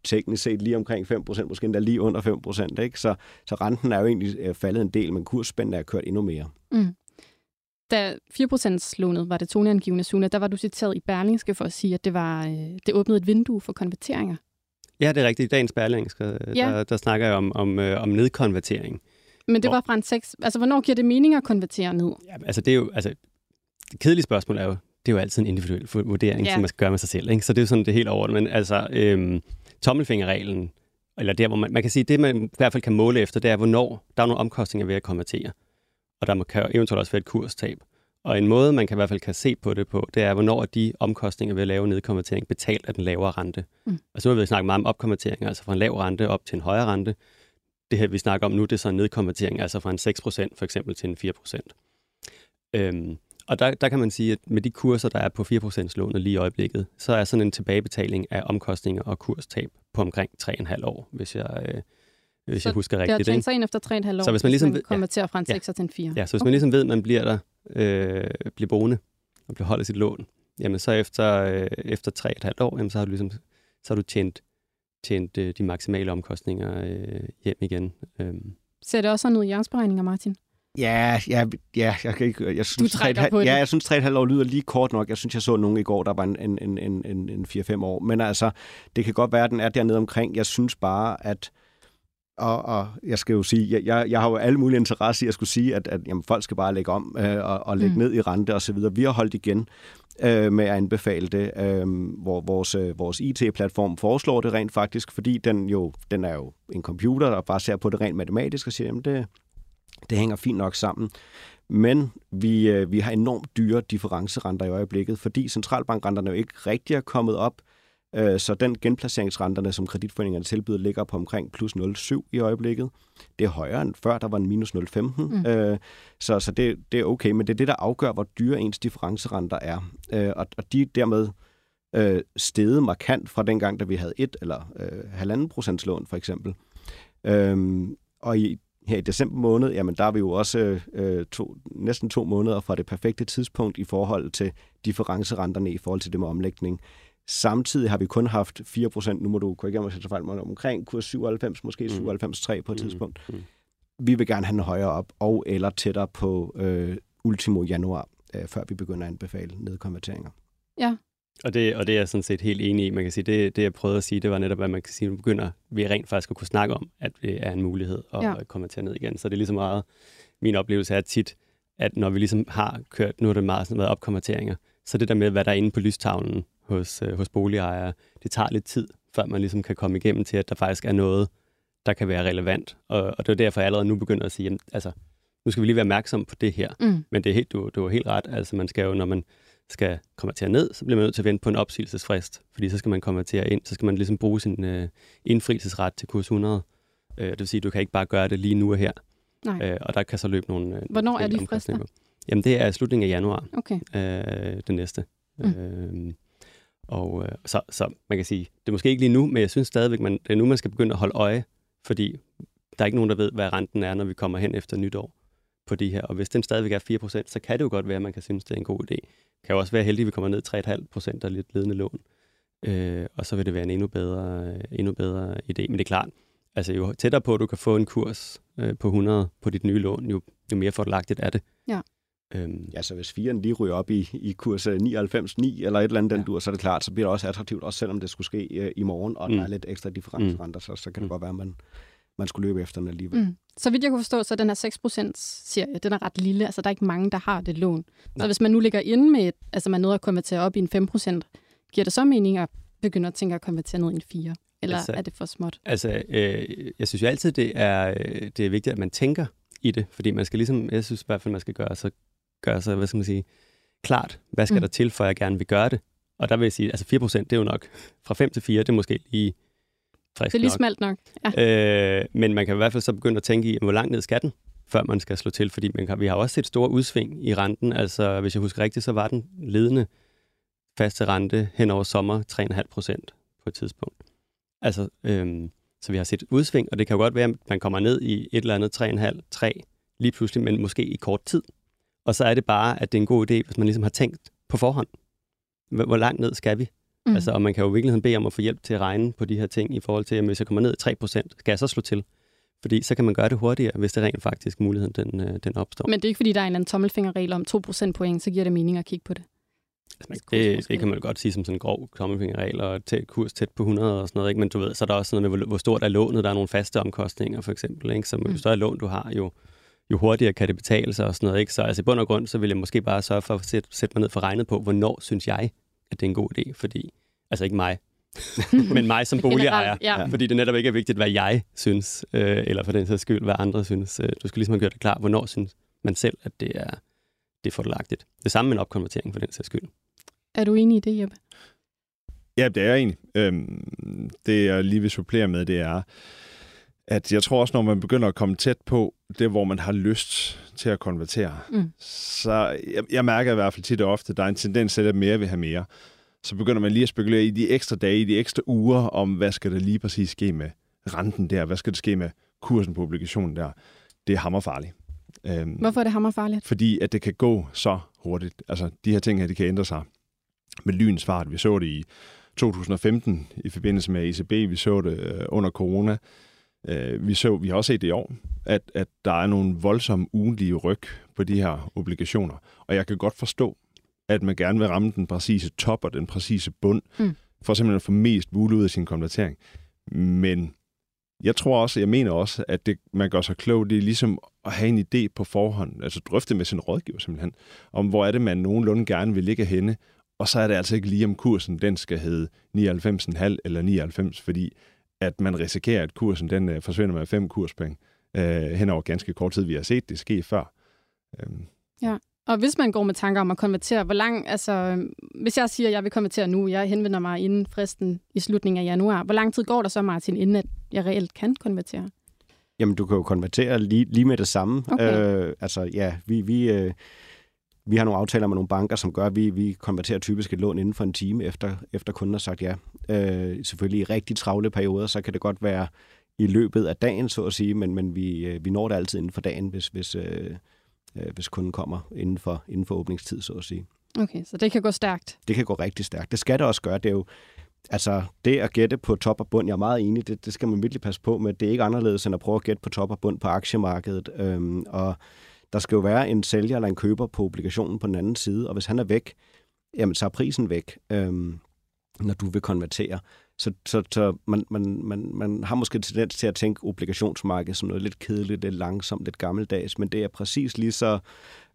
teknisk set lige omkring 5 procent, måske endda lige under 5 procent. Så, så renten er jo egentlig øh, faldet en del, men kursspændet er kørt endnu mere. Mm. Da 4%-lånet var det toneangivende, Suna, der var du citeret i Berlingske for at sige, at det, var, øh, det åbnede et vindue for konverteringer. Ja, det er rigtigt. I dagens Berlingske, ja. der, der snakker jeg om, om, øh, om nedkonvertering. Men det var fra en 6... Altså, hvornår giver det mening at konvertere ned? Ja, altså, det er jo... Altså, det kedelige spørgsmål er jo, det er jo altid en individuel vurdering, ja. som man skal gøre med sig selv. Ikke? Så det er jo sådan det helt over. Men altså, øhm, tommelfingerreglen, eller der, hvor man, man kan sige, det man i hvert fald kan måle efter, det er, hvornår der er nogle omkostninger ved at konvertere og der kan eventuelt også være et kurstab. Og en måde, man kan i hvert fald kan se på det på, det er, hvornår de omkostninger ved at lave nedkonvertering betalt af den lavere rente. Mm. Altså nu har vi snakket meget om opkonvertering, altså fra en lav rente op til en højere rente. Det her, vi snakker om nu, det er så en nedkonvertering, altså fra en 6% for eksempel til en 4%. Øhm, og der, der kan man sige, at med de kurser, der er på 4% lånet lige i øjeblikket, så er sådan en tilbagebetaling af omkostninger og kurstab på omkring 3,5 år, hvis jeg, øh, hvis så jeg husker rigtigt. det har sig ind efter 3,5 år, så hvis man ligesom man konverterer ja, fra en 6 ja, til en 4. Ja, så hvis okay. man ligesom ved, at man bliver der, øh, bliver boende og bliver holdt sit lån, jamen så efter, øh, efter 3,5 år, jamen så har du ligesom så har du tjent, tjent øh, de maksimale omkostninger øh, hjem igen. Øh. Ser det også sådan ud i jeres beregninger, Martin? Ja, ja, ja, jeg kan ikke... Jeg synes, Du trækker tre, på det. Ja, jeg synes, 3,5 år lyder lige kort nok. Jeg synes, jeg så nogen i går, der var en, en, en, en, en, en 4-5 år. Men altså, det kan godt være, at den er dernede omkring. Jeg synes bare, at... Og, og jeg skal jo sige, jeg, jeg, jeg har jo alle mulige interesse i at skulle sige, at, at jamen, folk skal bare lægge om øh, og, og lægge Mm. mm. ned i rente og så videre. Vi har holdt igen øh, med at anbefale det, øh, hvor vores, øh, vores IT-platform foreslår det rent faktisk, fordi den jo den er jo en computer, der bare ser på det rent matematisk og siger, jamen det, det hænger fint nok sammen. Men vi, øh, vi har enormt dyre differencerenter i øjeblikket, fordi centralbankrenterne jo ikke rigtig er kommet op. Øh, så den genplaceringsrenterne, som kreditforeningerne tilbyder, ligger på omkring plus 0,7 i øjeblikket. Det er højere end før, der var en minus 0,15. Mm. Øh, så så det, det er okay, men det er det, der afgør, hvor dyre ens differencerenter er. Øh, og, og de er dermed øh, steget markant fra dengang, da vi havde et eller øh, halvanden procents lån, for eksempel. Øhm, og i, her i december måned, jamen der er vi jo også øh, to, næsten to måneder fra det perfekte tidspunkt i forhold til differencerenterne i forhold til det med omlægning. Samtidig har vi kun haft 4%, nu må du korrigere mig, hvis jeg tager fejl, men omkring kurs 97, måske Mm. 97,3 på et Mm, tidspunkt. mm. Vi vil gerne have den højere op, og eller tættere på øh, ultimo januar, øh, før vi begynder at anbefale nedkonverteringer. Og det, og det er jeg sådan set helt enig i. Man kan sige, det, det jeg prøvede at sige, det var netop, at man kan sige, at nu begynder vi rent faktisk at kunne snakke om, at det er en mulighed at Ja. ja. komme til ned igen. Så det er ligesom meget, min oplevelse er tit, at når vi ligesom har kørt, nu er det meget sådan været opkonverteringer, så det der med, hvad der er inde på lystavlen hos, øh, hos boligejere, det tager lidt tid, før man ligesom kan komme igennem til, at der faktisk er noget, der kan være relevant. Og, og det er derfor, jeg allerede nu begynder at sige, jamen, altså, nu skal vi lige være opmærksom på det her. Mm. Men det er helt, du, du er helt ret. Altså, man skal jo, når man skal konvertere ned, så bliver man nødt til at vente på en opsigelsesfrist, fordi så skal man konvertere ind, så skal man ligesom bruge sin øh, indfrielsesret til kurs 100. Øh, det vil sige, at du kan ikke bare gøre det lige nu og her, Nej. øh, og der kan så løbe nogle... Øh, Hvornår er de frister? Jamen, det er slutningen af januar, Okay. øh, det næste. Mm. Øh, og øh, så, så man kan sige, det er måske ikke lige nu, men jeg synes stadigvæk, man, det er nu, man skal begynde at holde øje, fordi der er ikke nogen, der ved, hvad renten er, når vi kommer hen efter nytår på de her. Og hvis den stadigvæk er 4%, så kan det jo godt være, at man kan synes, det er en god idé. Det kan jo også være heldig, at vi kommer ned 3,5% af lidt ledende lån. Øh, og så vil det være en endnu bedre, øh, endnu bedre idé. Men det er klart, altså jo tættere på, at du kan få en kurs øh, på 100 på dit nye lån, jo, jo mere fordelagtigt er det. Ja. Øhm, Ja, så hvis 4'eren lige ryger op i, i kurs øh, 99,9 eller et eller andet den Ja. dur, så er det klart, så bliver det også attraktivt, også selvom det skulle ske øh, i morgen, og mm. Mm. der er lidt ekstra differencerenter, så, så kan det Mm. godt være, at man, man skulle løbe efter den alligevel. Mm. Så vidt jeg kunne forstå, så er den her 6%-serie, den er ret lille. Altså, der er ikke mange, der har det lån. Så Nej. hvis man nu ligger inde med, et, altså man nåede at konvertere op i en 5%, giver det så mening at begynde at tænke at konvertere ned i en 4? Eller Altså- er det for småt? Altså, øh, jeg synes jo altid, det er, øh, det er vigtigt, at man tænker i det, fordi man skal ligesom, jeg synes i hvert fald, man skal gøre sig, gøre sig hvad skal man sige, klart, hvad skal Mm. der til, for at jeg gerne vil gøre det. Og der vil jeg sige, altså 4% det er jo nok, fra 5 til 4, det er måske lige frisk Det er lige nok. smalt nok. Ja. Øh, men man kan i hvert fald så begynde at tænke i, hvor langt ned skal den, før man skal slå til, fordi man kan, vi har også set store udsving i renten. Altså, hvis jeg husker rigtigt, så var den ledende faste rente hen over sommer 3,5 procent på et tidspunkt. Altså, øhm, så vi har set udsving, og det kan jo godt være, at man kommer ned i et eller andet 3,5, 3 lige pludselig, men måske i kort tid. Og så er det bare, at det er en god idé, hvis man ligesom har tænkt på forhånd, hvor langt ned skal vi? Mm. Altså, og man kan jo i virkeligheden bede om at få hjælp til at regne på de her ting i forhold til, at hvis jeg kommer ned i 3%, skal jeg så slå til? Fordi så kan man gøre det hurtigere, hvis det rent faktisk muligheden den, øh, den opstår. Men det er ikke, fordi der er en eller anden tommelfingerregel om 2% point, så giver det mening at kigge på det. Altså, man, det, det kan man jo godt sige som sådan en grov tommelfingerregel og tæt kurs tæt på 100 og sådan noget. Ikke? Men du ved, så er der også noget med, hvor, stort er lånet. Der er nogle faste omkostninger for eksempel. Ikke? Så jo Mm. større lån du har, jo, jo hurtigere kan det betale sig og sådan noget. Ikke? Så altså, i bund og grund, så vil jeg måske bare sørge for at sætte, sætte mig ned for regnet på, hvornår synes jeg, at det er en god idé. Fordi, altså ikke mig, men mig som boligejer. Ja. Fordi det netop ikke er vigtigt, hvad jeg synes, øh, eller for den sags skyld, hvad andre synes. Øh, du skal ligesom have gjort det klart, hvornår synes man selv, at det er, det er fordelagtigt. Det samme med en opkonvertering for den sags skyld. Er du enig i det, Jeppe? Ja, det er jeg egentlig. Øhm, det jeg lige vil supplere med, det er, at jeg tror også, når man begynder at komme tæt på det, hvor man har lyst til at konvertere, Mm. så jeg, jeg mærker i hvert fald tit og ofte, at der er en tendens til, at mere vil have mere. Så begynder man lige at spekulere i de ekstra dage, i de ekstra uger, om hvad skal der lige præcis ske med renten der, hvad skal der ske med kursen på obligationen der. Det er hammerfarligt. Øhm, Hvorfor er det hammerfarligt? fordi at det kan gå så hurtigt. Altså, de her ting her, de kan ændre sig med lyns fart. Vi så det i 2015 i forbindelse med ECB, vi så det øh, under corona. Øh, vi, så, vi har også set det i år, at, at der er nogle voldsomme ugenlige ryg på de her obligationer. Og jeg kan godt forstå, at man gerne vil ramme den præcise top og den præcise bund, mm. for simpelthen at få mest muligt ud af sin konvertering. Men jeg tror også, jeg mener også, at det, man gør sig klog, det er ligesom at have en idé på forhånd, altså drøfte med sin rådgiver simpelthen, om hvor er det, man nogenlunde gerne vil ligge henne, og så er det altså ikke lige om kursen, den skal hedde 99,5 eller 99, fordi at man risikerer, at kursen den øh, forsvinder med fem kurspenge øh, hen over ganske kort tid. Vi har set det ske før. Øhm. Ja, og hvis man går med tanker om at konvertere, hvor lang, altså, hvis jeg siger, at jeg vil konvertere nu, jeg henvender mig inden fristen i slutningen af januar, hvor lang tid går der så, Martin, inden at jeg reelt kan konvertere? Jamen, du kan jo konvertere lige, lige med det samme. Okay. Øh, altså, ja, vi, vi, øh, vi har nogle aftaler med nogle banker, som gør, at vi, vi konverterer typisk et lån inden for en time, efter, efter kunden har sagt ja. Øh, selvfølgelig i rigtig travle perioder, så kan det godt være i løbet af dagen, så at sige, men, men vi, øh, vi når det altid inden for dagen, hvis, hvis, øh, øh, hvis kunden kommer inden for, inden for åbningstid, så at sige. Okay, så det kan gå stærkt? Det kan gå rigtig stærkt. Det skal det også gøre. Det er jo, altså, det at gætte på top og bund, jeg er meget enig, det, det skal man virkelig passe på med. Det er ikke anderledes end at prøve at gætte på top og bund på aktiemarkedet. Øhm, og der skal jo være en sælger eller en køber på obligationen på den anden side, og hvis han er væk, jamen så er prisen væk, øhm, når du vil konvertere. Så, så, så man, man, man, man har måske tendens til at tænke obligationsmarkedet som noget lidt kedeligt, lidt langsomt, lidt gammeldags, men det er præcis lige så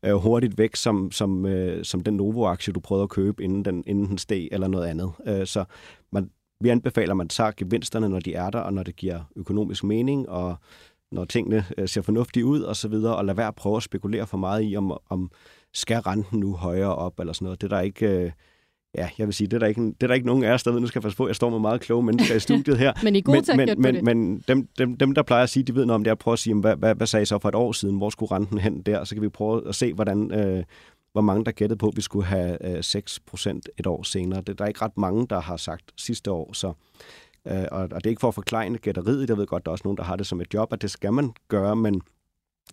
øh, hurtigt væk som, som, øh, som den Novo-aktie, du prøvede at købe, inden den, inden den steg, eller noget andet. Øh, så man, vi anbefaler, at man tager gevinsterne, når de er der, og når det giver økonomisk mening, og når tingene øh, ser fornuftige ud og så videre, og lad være at prøve at spekulere for meget i, om, om skal renten nu højere op eller sådan noget. Det er der ikke... Øh, ja, jeg vil sige, det er der ikke, det er der ikke nogen af os, der ved, nu skal jeg passe på, jeg står med meget kloge mennesker i studiet her. men I er gode at men, men, det. men dem, dem, dem, der plejer at sige, de ved noget om det, er at prøve at sige, hvad, hvad, hvad sagde I så for et år siden, hvor skulle renten hen der, så kan vi prøve at se, hvordan, øh, hvor mange der gættede på, at vi skulle have øh, 6% et år senere. Det, der er ikke ret mange, der har sagt sidste år, så Øh, og, og det er ikke for at forklare gætteriet, jeg ved godt, der er også nogen, der har det som et job, at det skal man gøre, men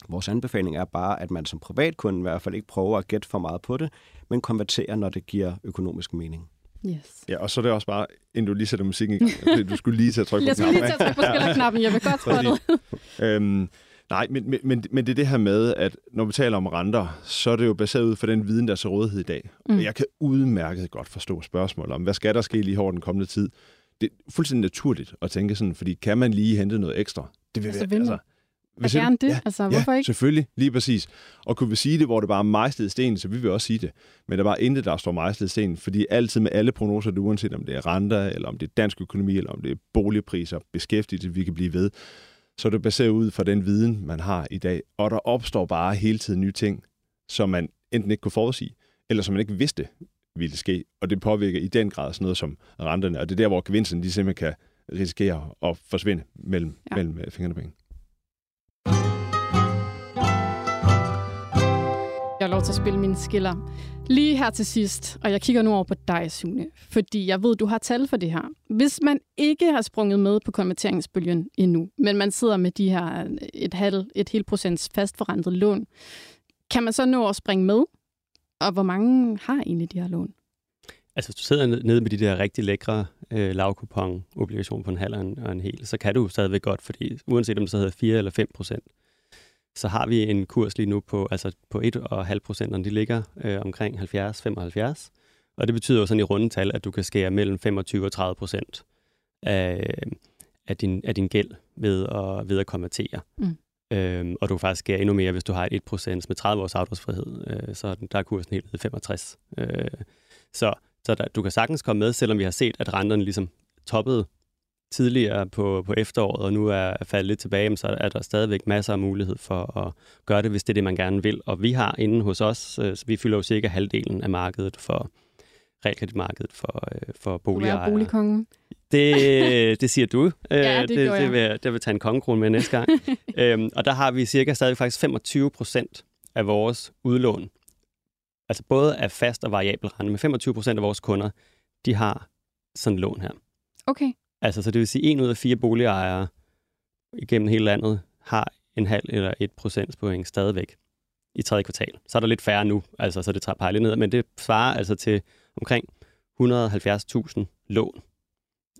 vores anbefaling er bare, at man som privatkunde i hvert fald ikke prøver at gætte for meget på det, men konverterer, når det giver økonomisk mening. Yes. Ja, og så er det også bare, inden du lige sætter musikken i gang, du skulle lige til at trykke på knappen. Jeg skulle lige til at trykke på knappen, jeg vil godt spørge øhm, Nej, men, men, men, det er det her med, at når vi taler om renter, så er det jo baseret ud for den viden, der er til rådighed i dag. Mm. jeg kan udmærket godt forstå spørgsmål om, hvad skal der ske lige over den kommende tid? Det er fuldstændig naturligt at tænke sådan, fordi kan man lige hente noget ekstra? Det vil altså, være, altså, hvis gerne det. Ja, altså, hvorfor ja, ikke? selvfølgelig. Lige præcis. Og kunne vi sige det, hvor det bare er mejslet sten, så vil vi også sige det. Men der er bare intet, der står mejslet sten, fordi altid med alle prognoser, uanset om det er renter, eller om det er dansk økonomi, eller om det er boligpriser, beskæftigelse, vi kan blive ved, så er det baseret ud fra den viden, man har i dag. Og der opstår bare hele tiden nye ting, som man enten ikke kunne forudsige, eller som man ikke vidste ville ske. Og det påvirker i den grad sådan noget som renterne. Og det er der, hvor gevinsten de simpelthen kan risikere at forsvinde mellem, ja. mellem øh, fingrene på Jeg har lov til at spille mine skiller. Lige her til sidst, og jeg kigger nu over på dig, Sune, fordi jeg ved, du har tal for det her. Hvis man ikke har sprunget med på konverteringsbølgen endnu, men man sidder med de her et, halv, et helt procents fastforrentet lån, kan man så nå at springe med? Og hvor mange har egentlig de her lån? Altså, hvis du sidder nede med de der rigtig lækre øh, lavkupon obligationer på en halv og en, og en hel, så kan du stadigvæk godt, fordi uanset om det så hedder 4 eller 5 procent, så har vi en kurs lige nu på, altså på 1,5 procent, og de ligger øh, omkring 70-75. Og det betyder jo sådan i rundetal, at du kan skære mellem 25 og 30 procent af, af, din, af din gæld ved at, ved at konvertere. Mm. Øhm, og du kan faktisk skære endnu mere, hvis du har et 1% med 30 års afdragsfrihed. Øh, så der er kursen helt ned 65. Øh, så så der, du kan sagtens komme med, selvom vi har set, at renterne ligesom toppede tidligere på, på efteråret, og nu er faldet lidt tilbage, så er der stadigvæk masser af mulighed for at gøre det, hvis det er det, man gerne vil. Og vi har inde hos os, øh, så vi fylder jo cirka halvdelen af markedet for realkreditmarkedet for, øh, for boligejere. Du er boligkongen. Det, det siger du. Ja, det, det, det, vil, det vil tage en kongekrone med næste gang. øhm, og der har vi cirka stadig faktisk 25 procent af vores udlån, altså både af fast og variabel rente, men 25 procent af vores kunder, de har sådan et lån her. Okay. Altså, så det vil sige, at en ud af fire boligejere igennem hele landet har en halv eller et procentpoint stadigvæk i tredje kvartal. Så er der lidt færre nu, altså så det tager lidt ned, men det svarer altså til omkring 170.000 lån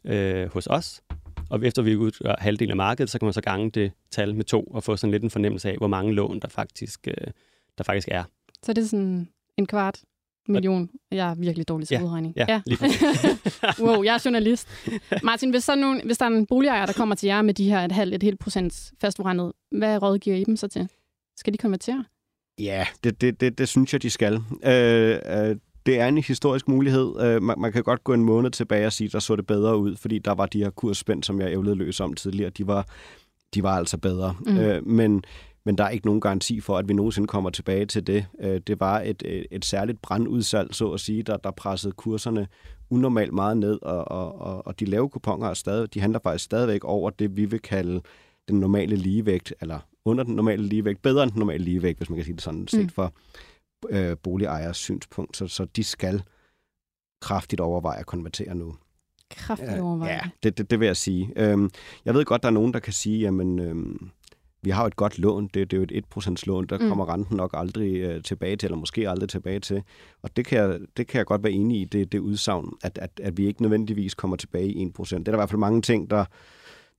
øh, hos os. Og efter vi udgør halvdelen af markedet, så kan man så gange det tal med to og få sådan lidt en fornemmelse af, hvor mange lån der faktisk, øh, der faktisk er. Så det er sådan en kvart million. Jeg er virkelig dårlig til Ja, udregning. Ja, ja. lige wow, jeg er journalist. Martin, hvis, sådan nogen, hvis der er en boligejer, der kommer til jer med de her et halvt, et helt procent fastforrentet, hvad rådgiver I dem så til? Skal de konvertere? Ja, det, det, det, det synes jeg, de skal. Øh, øh, det er en historisk mulighed. Øh, man, man kan godt gå en måned tilbage og sige, der så det bedre ud, fordi der var de her kursspænd, som jeg ævlede løs om tidligere, de var, de var altså bedre. Mm. Øh, men, men der er ikke nogen garanti for, at vi nogensinde kommer tilbage til det. Øh, det var et, et, et særligt brandudsalg, så at sige, der, der pressede kurserne unormalt meget ned, og, og, og, de lave kuponer er stadig, de handler faktisk stadigvæk over det, vi vil kalde den normale ligevægt, eller under den normale ligevægt, bedre end den normale ligevægt, hvis man kan sige det sådan, set Mm. Øh, boligejers synspunkt. Så, så de skal kraftigt overveje at konvertere nu. Kraftigt overveje. Ja, det, det, det vil jeg sige. Øhm, jeg ved godt, der er nogen, der kan sige, jamen, øhm, vi har jo et godt lån. Det, det er jo et 1% lån. Der mm. kommer renten nok aldrig øh, tilbage til, eller måske aldrig tilbage til. Og det kan jeg, det kan jeg godt være enig i, det, det udsagn, at, at, at vi ikke nødvendigvis kommer tilbage i 1%. Det er der i hvert fald mange ting, der,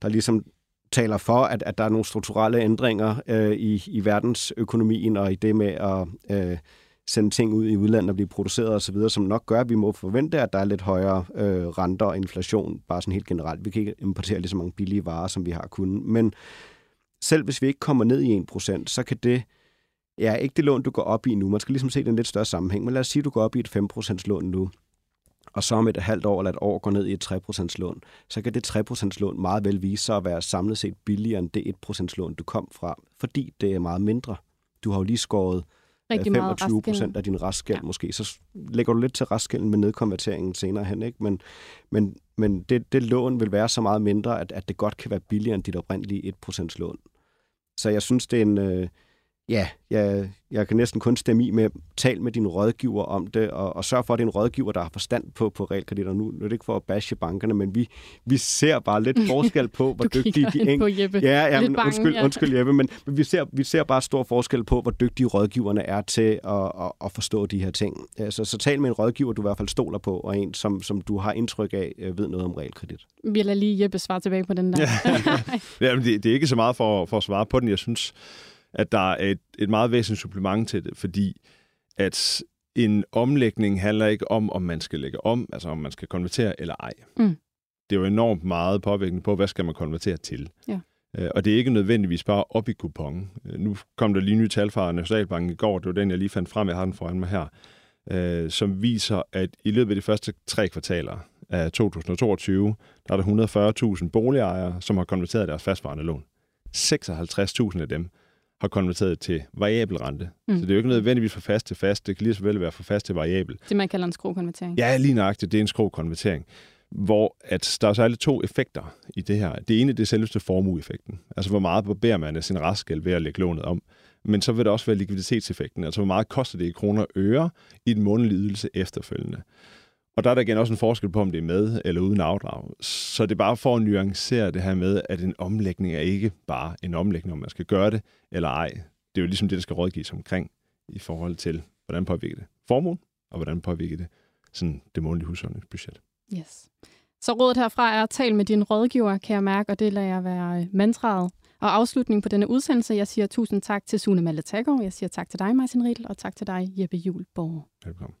der ligesom taler for, at, at der er nogle strukturelle ændringer øh, i, i verdensøkonomien og i det med at øh, sende ting ud i udlandet og blive produceret osv., som nok gør, at vi må forvente, at der er lidt højere øh, renter og inflation, bare sådan helt generelt. Vi kan ikke importere lige så mange billige varer, som vi har kunnet. Men selv hvis vi ikke kommer ned i 1%, så kan det, ja, ikke det lån, du går op i nu. Man skal ligesom se det i en lidt større sammenhæng. Men lad os sige, at du går op i et 5% lån nu, og så om et halvt år eller et år går ned i et 3% lån, så kan det 3% lån meget vel vise sig at være samlet set billigere end det 1% lån, du kom fra, fordi det er meget mindre. Du har jo lige skåret Rigtig meget 25 restgæld. procent af din restgæld ja. måske, så lægger du lidt til restgælden med nedkonverteringen senere hen, ikke? Men, men, men det, det lån vil være så meget mindre, at, at det godt kan være billigere end dit oprindelige 1% lån. Så jeg synes, det er en... Øh, ja, jeg, jeg kan næsten kun stemme i med, tal med din rådgiver om det, og, og sørg for, at det er en rådgiver, der har forstand på, på realkreditter. Nu, nu er det ikke for at bashe bankerne, men vi, vi ser bare lidt forskel på, hvor dygtige de ind enkelte på Jeppe. Ja, ja men bange, undskyld, ja. undskyld Jeppe, men, men vi, ser, vi ser bare stor forskel på, hvor dygtige rådgiverne er til at, at, at forstå de her ting. Ja, Så, så tal med en rådgiver, du i hvert fald stoler på, og en, som, som du har indtryk af, øh, ved noget om realkredit. Vi lader lige Jeppe svare tilbage på den der. Jamen, det, det er ikke så meget for, for at svare på den. Jeg synes, at der er et, et meget væsentligt supplement til det, fordi at en omlægning handler ikke om, om man skal lægge om, altså om man skal konvertere eller ej. Mm. Det er jo enormt meget påvirkning på, hvad skal man konvertere til. Ja. Øh, Og det er ikke nødvendigvis bare op i kupon. Øh, Nu kom der lige nye tal fra Nationalbanken i går, det var den, jeg lige fandt frem, jeg har den foran mig her, øh, som viser, at i løbet af de første tre kvartaler af 2022, der er der 140.000 boligejere, som har konverteret deres fastvarende lån. 56.000 af dem har konverteret til variabel rente. Mm. Så det er jo ikke nødvendigvis fra fast til fast. Det kan lige så vel være fra fast til variabel. det, man kalder en skrokonvertering. Ja, lige nøjagtigt. Det er en skrogkonvertering. Hvor at der er særligt to effekter i det her. Det ene det er selveste formueeffekten. Altså hvor meget barberer man af sin restgæld ved at lægge lånet om. Men så vil der også være likviditetseffekten. Altså hvor meget koster det i kroner og øre i den månedlige ydelse efterfølgende. Og der er der igen også en forskel på, om det er med eller uden afdrag. Så det er bare for at nuancere det her med, at en omlægning er ikke bare en omlægning, om man skal gøre det eller ej. Det er jo ligesom det, der skal rådgives omkring i forhold til, hvordan påvirker det formuen, og hvordan påvirker det sådan det månedlige husholdningsbudget. Yes. Så rådet herfra er, tal med din rådgiver, kan jeg mærke, og det lader jeg være øh, mantraet. Og afslutning på denne udsendelse, jeg siger tusind tak til Sune Malle Taggaard, jeg siger tak til dig, Martin Riedel, og tak til dig, Jeppe Juhl Borg. Velkommen.